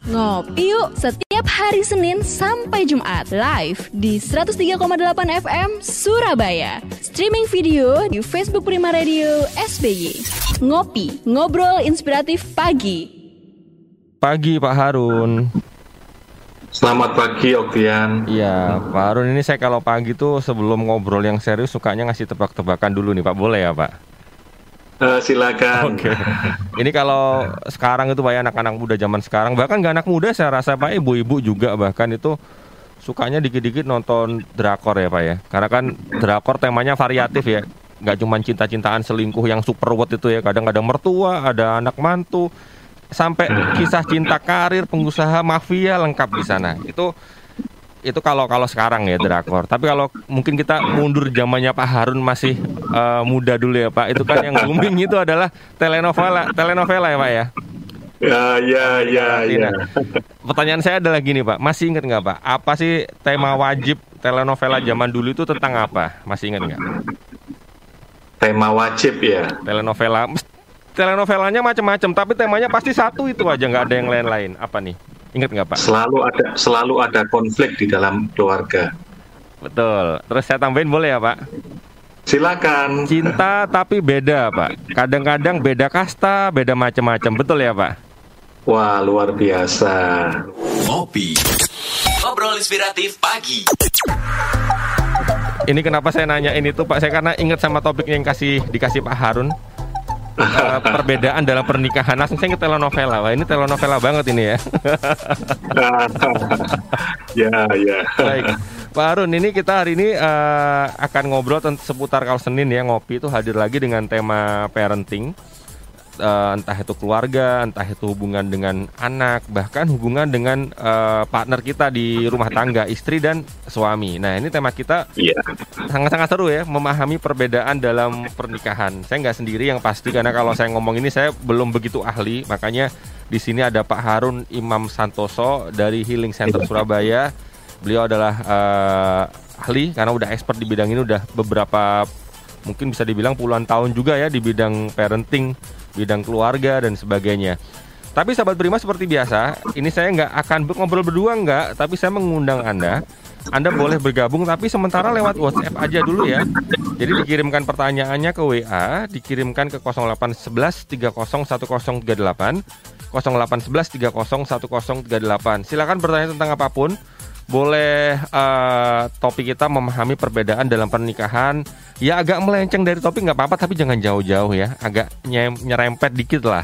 Ngopi yuk setiap hari Senin sampai Jumat live di 103,8 FM Surabaya. Streaming video di Facebook Prima Radio SBY. Ngopi, ngobrol inspiratif pagi. Pagi Pak Harun. Selamat pagi Oktian. Iya, Pak Harun ini saya kalau pagi tuh sebelum ngobrol yang serius sukanya ngasih tebak-tebakan dulu nih Pak. Boleh ya Pak? Uh, silakan. Oke. Ini kalau sekarang itu pak ya anak-anak muda zaman sekarang bahkan nggak anak muda saya rasa pak ibu-ibu juga bahkan itu sukanya dikit-dikit nonton drakor ya pak ya. Karena kan drakor temanya variatif ya. Nggak cuma cinta-cintaan selingkuh yang super wet itu ya. Kadang-kadang mertua, ada anak mantu, sampai kisah cinta karir pengusaha mafia lengkap di sana. Itu itu kalau kalau sekarang ya drakor. Tapi kalau mungkin kita mundur zamannya Pak Harun masih uh, muda dulu ya Pak. Itu kan yang booming itu adalah telenovela, telenovela ya Pak ya. Ya ya ya ya. Pertanyaan saya adalah gini Pak, masih ingat nggak Pak? Apa sih tema wajib telenovela zaman dulu itu tentang apa? Masih ingat nggak? Tema wajib ya. Telenovela, telenovelanya macam-macam, tapi temanya pasti satu itu aja, nggak ada yang lain-lain. Apa nih? Ingat nggak Pak? Selalu ada selalu ada konflik di dalam keluarga. Betul. Terus saya tambahin boleh ya Pak? Silakan. Cinta tapi beda Pak. Kadang-kadang beda kasta, beda macam-macam. Betul ya Pak? Wah luar biasa. Ngopi. Ngobrol inspiratif pagi. Ini kenapa saya nanya ini tuh Pak? Saya karena ingat sama topiknya yang kasih dikasih Pak Harun. Uh, perbedaan dalam pernikahan. Langsung saya ingat telenovela wah ini telenovela banget ini ya. Ya ya. Baik. Pak Harun ini kita hari ini uh, akan ngobrol tentang seputar kalau Senin ya ngopi itu hadir lagi dengan tema parenting uh, entah itu keluarga, entah itu hubungan dengan anak, bahkan hubungan dengan uh, partner kita di rumah tangga, istri dan suami. Nah, ini tema kita Iya. sangat-sangat seru ya, memahami perbedaan dalam pernikahan. Saya nggak sendiri yang pasti karena kalau saya ngomong ini saya belum begitu ahli, makanya di sini ada Pak Harun Imam Santoso dari Healing Center Surabaya. Beliau adalah uh, ahli karena udah expert di bidang ini udah beberapa mungkin bisa dibilang puluhan tahun juga ya di bidang parenting, bidang keluarga dan sebagainya. Tapi sahabat Prima seperti biasa, ini saya nggak akan ngobrol berdua nggak, tapi saya mengundang Anda. Anda boleh bergabung tapi sementara lewat WhatsApp aja dulu ya. Jadi dikirimkan pertanyaannya ke WA, dikirimkan ke 0811 301038, 0811 301038. Silakan bertanya tentang apa pun. Boleh uh, topik kita memahami perbedaan dalam pernikahan. Ya agak melenceng dari topik nggak apa-apa tapi jangan jauh-jauh ya. Agak nye- nyerempet dikit lah.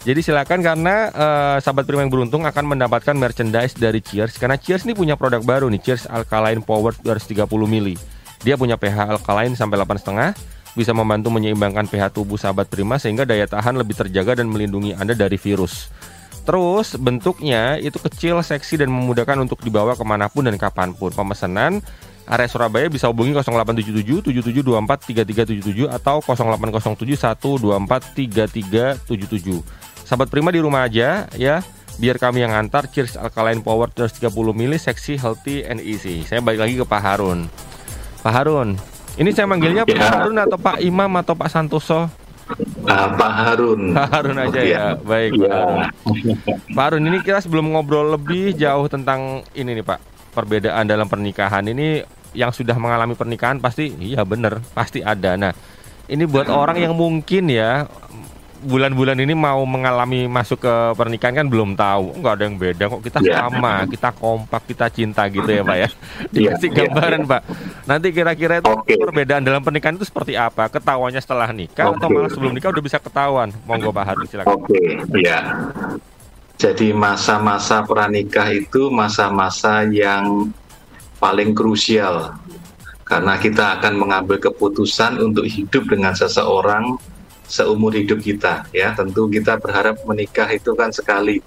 Jadi silakan karena uh, sahabat prima yang beruntung akan mendapatkan merchandise dari Cheers karena Cheers ini punya produk baru nih Cheers Alkaline Power 230 mili. Dia punya pH alkaline sampai 8,5 bisa membantu menyeimbangkan pH tubuh sahabat prima sehingga daya tahan lebih terjaga dan melindungi Anda dari virus. Terus bentuknya itu kecil, seksi dan memudahkan untuk dibawa ke mana pun dan kapan pun. Pemesanan area Surabaya bisa hubungi 0877 7724 3377 atau 0807 124 3377. Sahabat Prima di rumah aja ya. Biar kami yang antar Cheers Alkaline Power 330 mili seksi, healthy and easy. Saya balik lagi ke Pak Harun. Pak Harun, ini saya manggilnya Pak Ya. Harun atau Pak Imam atau Pak Santoso? Ah, Pak Harun. Pak Harun aja ya. Baik, Pak Ya. Harun. Pak Harun ini kita sebelum ngobrol lebih jauh tentang ini nih Pak, perbedaan dalam pernikahan ini yang sudah mengalami pernikahan pasti iya bener pasti ada. Nah ini buat orang yang mungkin ya bulan-bulan ini mau mengalami masuk ke pernikahan kan belum tahu. Nggak ada yang beda kok. Kita Ya. sama kita kompak kita cinta gitu ya Pak ya. Dikasih Ya, ya, gambaran Pak. Nanti kira-kira itu Oke. perbedaan dalam pernikahan itu seperti apa? Ketawanya setelah nikah atau Oke. malah sebelum nikah udah bisa ketahuan? Monggo Pak Harun silakan. Oke, ya. Jadi masa-masa pranikah itu masa-masa yang paling krusial. Karena kita akan mengambil keputusan untuk hidup dengan seseorang seumur hidup kita ya tentu kita berharap menikah itu kan sekali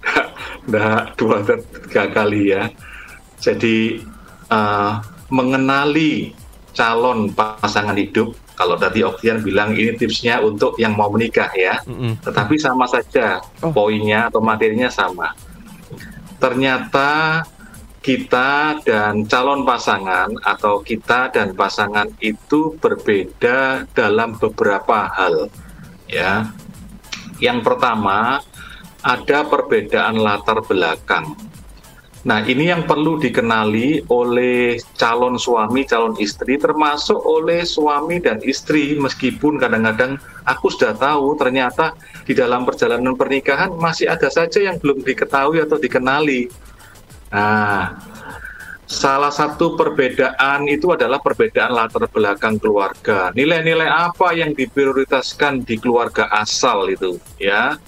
nah dua tiga kali ya jadi eh, mengenali calon pasangan hidup kalau tadi Oktian bilang ini tipsnya untuk yang mau menikah ya Mm-mm. tetapi sama saja Oh. poinnya atau materinya sama. Ternyata kita dan calon pasangan atau kita dan pasangan itu berbeda dalam beberapa hal. Ya. Yang pertama, ada perbedaan latar belakang. Nah, ini yang perlu dikenali oleh calon suami, calon istri, termasuk oleh suami dan istri, meskipun kadang-kadang aku sudah tahu ternyata di dalam perjalanan pernikahan masih ada saja yang belum diketahui atau dikenali. Nah, salah satu perbedaan itu adalah perbedaan latar belakang keluarga. Nilai-nilai apa yang diprioritaskan di keluarga asal itu, ya.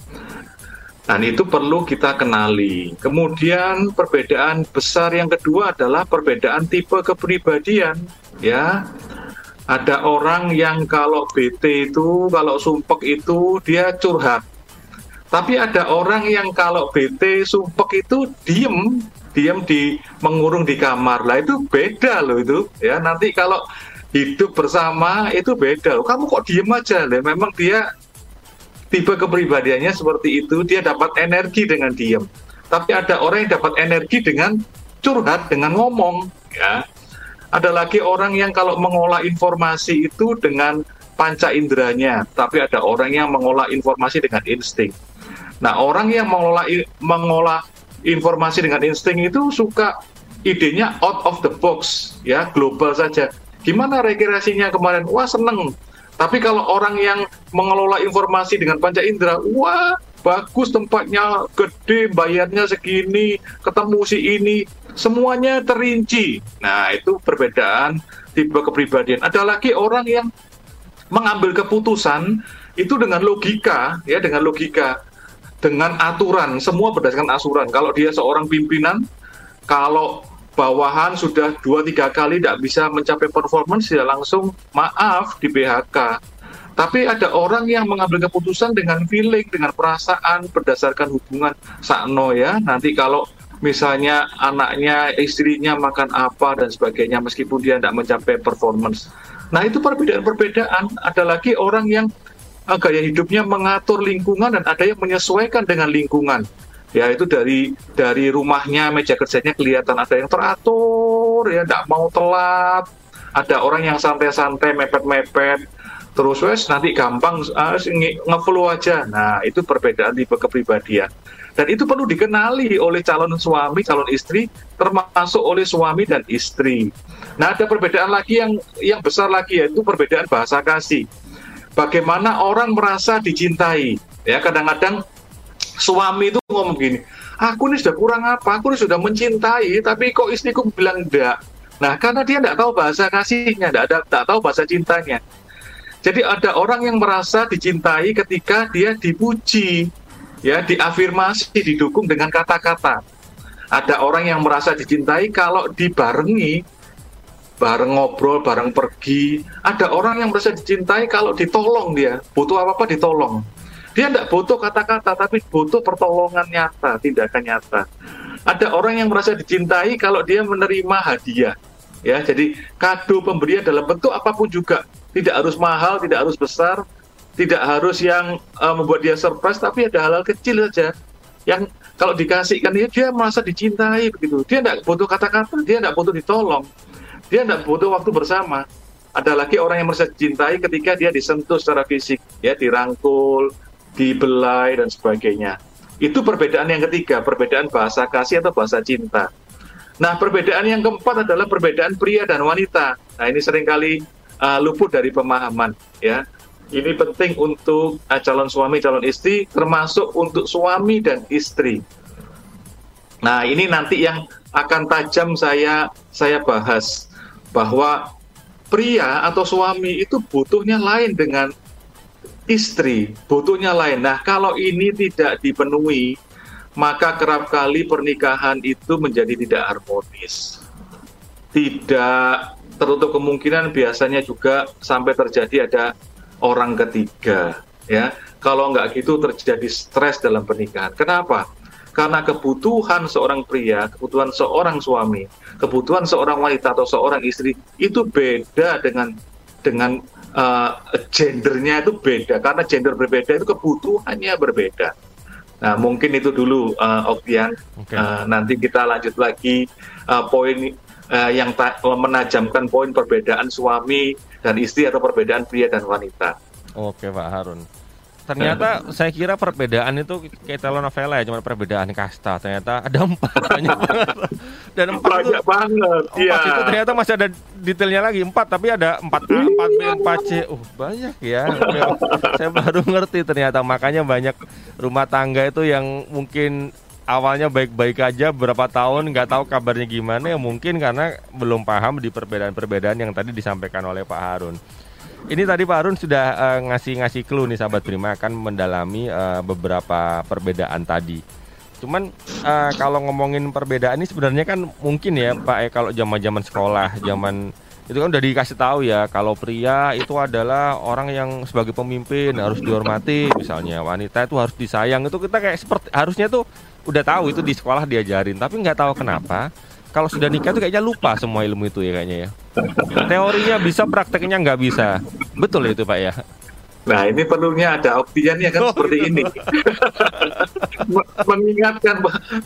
Dan itu perlu kita kenali. Kemudian perbedaan besar yang kedua adalah perbedaan tipe kepribadian, ya. Ada orang yang kalau BT itu, kalau sumpek itu dia curhat. Tapi ada orang yang kalau BT sumpek itu diem, diem di mengurung di kamar. Lah itu beda loh itu, ya. Nanti kalau hidup bersama itu beda. Kamu kok diem aja? Lah memang dia tipe kepribadiannya seperti itu, dia dapat energi dengan diam. Tapi ada orang yang dapat energi dengan curhat, dengan ngomong, ya. Ada lagi orang yang kalau mengolah informasi itu dengan panca inderanya, tapi ada orang yang mengolah informasi dengan insting. Nah, orang yang mengolah mengolah informasi dengan insting itu suka idenya out of the box, ya, global saja. Gimana rekreasinya kemarin? Wah, seneng tapi kalau orang yang mengelola informasi dengan panca indera, wah bagus tempatnya, gede, bayarnya segini, ketemu si ini, semuanya terinci. Nah itu perbedaan tipe kepribadian. Ada lagi orang yang mengambil keputusan itu dengan logika, ya dengan logika, dengan aturan, semua berdasarkan asuran. Kalau dia seorang pimpinan, kalau bawahan sudah dua tiga kali tidak bisa mencapai performance ya langsung maaf di PHK. Tapi ada orang yang mengambil keputusan dengan feeling, dengan perasaan berdasarkan hubungan sakno ya. Nanti kalau misalnya anaknya, istrinya makan apa dan sebagainya meskipun dia tidak mencapai performance. Nah itu perbedaan-perbedaan. Ada lagi orang yang gaya hidupnya mengatur lingkungan dan ada yang menyesuaikan dengan lingkungan. Ya itu dari dari rumahnya meja kerjanya kelihatan ada yang teratur ya tidak mau telat. Ada orang yang santai-santai mepet-mepet. Terus wes nanti gampang uh, aja. Nah itu perbedaan tipe kepribadian. Dan itu perlu dikenali oleh calon suami calon istri termasuk oleh suami dan istri. Nah ada perbedaan lagi yang yang besar lagi yaitu perbedaan bahasa kasih bagaimana orang merasa dicintai ya kadang-kadang suami itu ngomong gini, aku ini sudah kurang apa, aku ini sudah mencintai, tapi kok istriku bilang enggak. Nah, karena dia tidak tahu bahasa kasihnya, tidak ada, tidak tahu bahasa cintanya. Jadi ada orang yang merasa dicintai ketika dia dipuji, ya, diafirmasi, didukung dengan kata-kata. Ada orang yang merasa dicintai kalau dibarengi, bareng ngobrol, bareng pergi. Ada orang yang merasa dicintai kalau ditolong dia, butuh apa-apa ditolong. Dia tidak butuh kata-kata, tapi butuh pertolongan nyata, tindakan nyata. Ada orang yang merasa dicintai kalau dia menerima hadiah. Ya, jadi kado pemberian dalam bentuk apa pun juga, tidak harus mahal, tidak harus besar, tidak harus yang uh, membuat dia surprise, tapi ada hal-hal kecil saja yang kalau dikasihkan dia, dia merasa dicintai begitu. Dia tidak butuh kata-kata, dia tidak butuh ditolong, dia tidak butuh waktu bersama. Ada lagi orang yang merasa dicintai ketika dia disentuh secara fisik, ya dirangkul, dibelai dan sebagainya. Itu perbedaan yang ketiga, perbedaan bahasa kasih atau bahasa cinta. Nah, perbedaan yang keempat adalah perbedaan pria dan wanita. Nah, ini sering kali uh, luput dari pemahaman, ya. Ini penting untuk uh, calon suami, calon istri, termasuk untuk suami dan istri. Nah, ini nanti yang akan tajam saya saya bahas bahwa pria atau suami itu butuhnya lain dengan istri, butuhnya lain. Nah, kalau ini tidak dipenuhi, maka kerap kali pernikahan itu menjadi tidak harmonis. Tidak tertutup kemungkinan biasanya juga sampai terjadi ada orang ketiga, ya. Kalau nggak gitu terjadi stres dalam pernikahan. Kenapa? Karena kebutuhan seorang pria, kebutuhan seorang suami, kebutuhan seorang wanita atau seorang istri itu beda dengan dengan uh, gendernya itu beda karena gender berbeda itu kebutuhannya berbeda. Nah mungkin itu dulu uh, Oktian. Okay. Uh, nanti kita lanjut lagi uh, poin uh, yang menajamkan poin perbedaan suami dan istri atau perbedaan pria dan wanita. Oke Pak Harun. Ternyata saya kira perbedaan itu kayak telenovela ya, cuma perbedaan kasta. Ternyata ada empat banyak banget. Dan empat itu, Banyak banget. empat Iya. itu ternyata masih ada detailnya lagi empat, tapi ada empat A, empat B, empat C. Oh banyak ya. saya baru ngerti ternyata makanya banyak rumah tangga itu yang mungkin awalnya baik-baik aja berapa tahun nggak tahu kabarnya gimana ya mungkin karena belum paham di perbedaan-perbedaan yang tadi disampaikan oleh Pak Harun. Ini tadi Pak Harun sudah eh, ngasih-ngasih clue nih sahabat Prima akan mendalami eh, beberapa perbedaan tadi. Cuman eh, kalau ngomongin perbedaan ini sebenarnya kan mungkin ya Pak ya kalau zaman-zaman sekolah, zaman itu kan udah dikasih tahu ya kalau pria itu adalah orang yang sebagai pemimpin harus dihormati misalnya wanita itu harus disayang itu kita kayak seperti harusnya tuh udah tahu itu di sekolah diajarin tapi nggak tahu kenapa kalau sudah nikah tuh kayaknya lupa semua ilmu itu ya kayaknya ya teorinya bisa prakteknya nggak bisa betul ya itu pak ya Nah, ini perlunya ada opsiannya kan Oh, seperti gitu. ini. Me- mengingatkan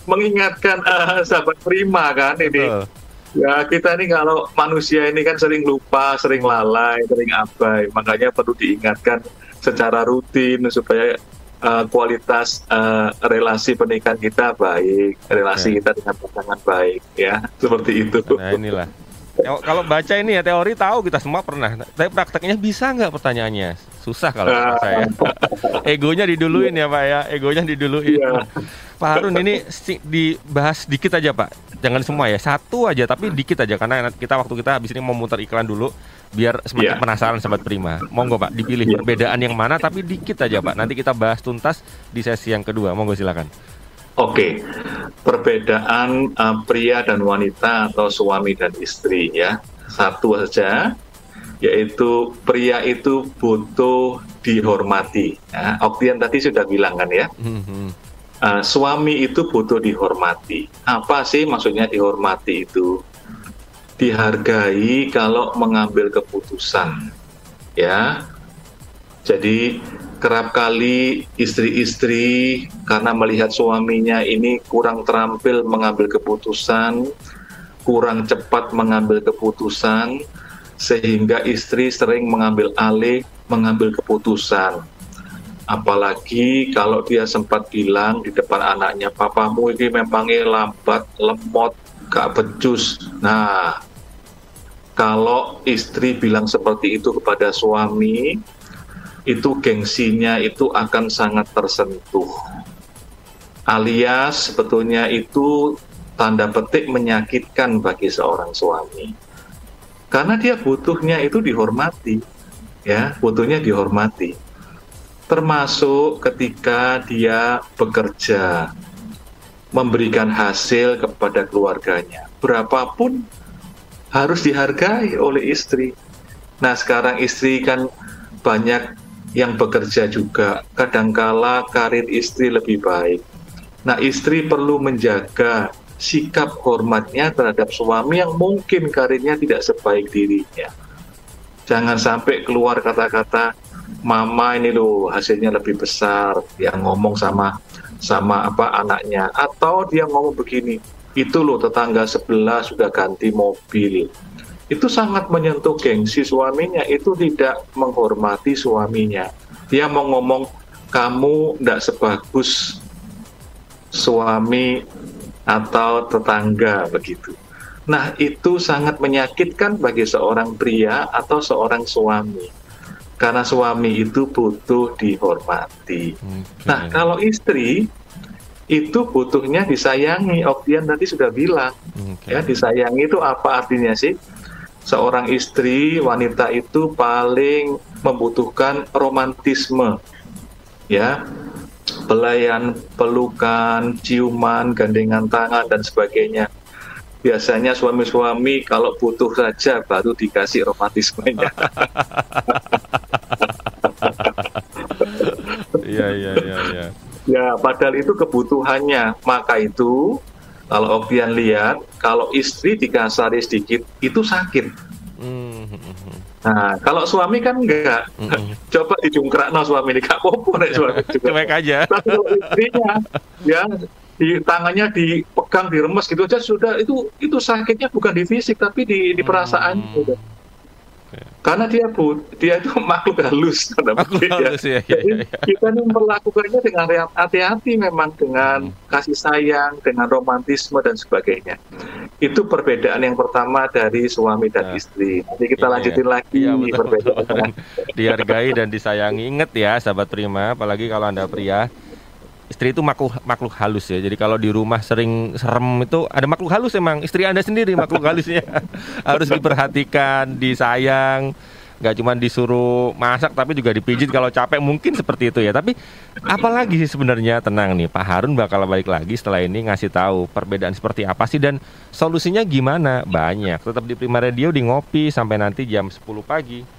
mengingatkan eh, sahabat prima kan ini. Betul. Ya, kita ini kalau manusia ini kan sering lupa, sering lalai, sering abai. Makanya perlu diingatkan secara rutin supaya eh, kualitas eh, relasi pernikahan kita baik, relasi Ya. kita dengan pasangan baik ya. Seperti itu. nah inilah kalau baca ini ya teori tahu kita semua pernah tapi prakteknya bisa nggak pertanyaannya susah kalau kata saya egonya diduluin ya pak ya egonya diduluin Iya. Pak Harun ini dibahas dikit aja Pak. Jangan semua ya, satu aja tapi dikit aja karena kita waktu kita habis ini mau muter iklan dulu biar semakin Iya. penasaran sobat Prima. Monggo Pak, dipilih Iya. perbedaan yang mana tapi dikit aja Pak. Nanti kita bahas tuntas di sesi yang kedua. Monggo silakan. Oke, perbedaan uh, pria dan wanita atau suami dan istri ya. Satu saja, yaitu pria itu butuh dihormati. Ya, Oktian tadi sudah bilang kan ya, uh, suami itu butuh dihormati. Apa sih maksudnya dihormati itu? Dihargai kalau mengambil keputusan, ya. Jadi kerap kali istri-istri karena melihat suaminya ini kurang terampil mengambil keputusan, kurang cepat mengambil keputusan, sehingga istri sering mengambil alih mengambil keputusan. Apalagi kalau dia sempat bilang di depan anaknya, papamu ini memangnya lambat, lemot, gak becus. Nah, kalau istri bilang seperti itu kepada suami, itu gengsinya itu akan sangat tersentuh. Alias sebetulnya itu tanda petik menyakitkan bagi seorang suami. Karena dia butuhnya itu dihormati, ya, butuhnya dihormati. Termasuk ketika dia bekerja, memberikan hasil kepada keluarganya. Berapapun harus dihargai oleh istri. Nah, sekarang istri kan banyak yang bekerja juga. Kadangkala karir istri lebih baik. Nah, istri perlu menjaga sikap hormatnya terhadap suami yang mungkin karirnya tidak sebaik dirinya. Jangan sampai keluar kata-kata mama ini loh hasilnya lebih besar yang ngomong sama sama apa anaknya atau dia ngomong begini itu loh tetangga sebelah sudah ganti mobil itu sangat menyentuh gengsi suaminya. Itu tidak menghormati suaminya. Dia mau ngomong kamu tidak sebagus suami atau tetangga begitu. Nah itu sangat menyakitkan bagi seorang pria atau seorang suami. Karena suami itu butuh dihormati. Oke. nah kalau istri itu butuhnya disayangi. Oktian tadi sudah bilang. Oke. ya disayangi itu apa artinya sih seorang istri wanita itu paling membutuhkan romantisme ya. Pelayan pelukan ciuman gandengan tangan dan sebagainya. Biasanya suami-suami kalau butuh saja baru dikasih romantismenya. Iya iya iya iya. ya padahal itu kebutuhannya. Maka itu kalau Oktian lihat kalau istri dikasari sedikit itu sakit. Nah, kalau suami kan enggak. Mhm. Coba dijungkrak no suami ini gak apa-apa nek suami juga. Cuek aja. Tapi kalau istrinya ya di tangannya dipegang diremes gitu aja sudah itu itu sakitnya bukan di fisik tapi di di perasaan Hmm. gitu. Oke. karena dia bu dia itu makhluk halus makhluk halus ya, ya, ya, ya. kita ini memperlakukannya dengan hati-hati memang dengan hmm. kasih sayang dengan romantisme dan sebagainya itu perbedaan yang pertama dari suami dan ya. istri nanti kita ya, lanjutin ya. lagi ya, betul, perbedaan dihargai dan disayangi inget ya sahabat prima apalagi kalau anda pria istri itu makhluk makhluk halus ya. Jadi kalau di rumah sering serem itu ada makhluk halus emang. Istri Anda sendiri makhluk halusnya. Harus diperhatikan, disayang. Gak cuma disuruh masak tapi juga dipijit kalau capek mungkin seperti itu ya. Tapi apalagi sih sebenarnya tenang nih Pak Harun bakal balik lagi setelah ini ngasih tahu perbedaan seperti apa sih dan solusinya gimana? Banyak. Tetap di Prima Radio di ngopi sampai nanti jam 10 pagi.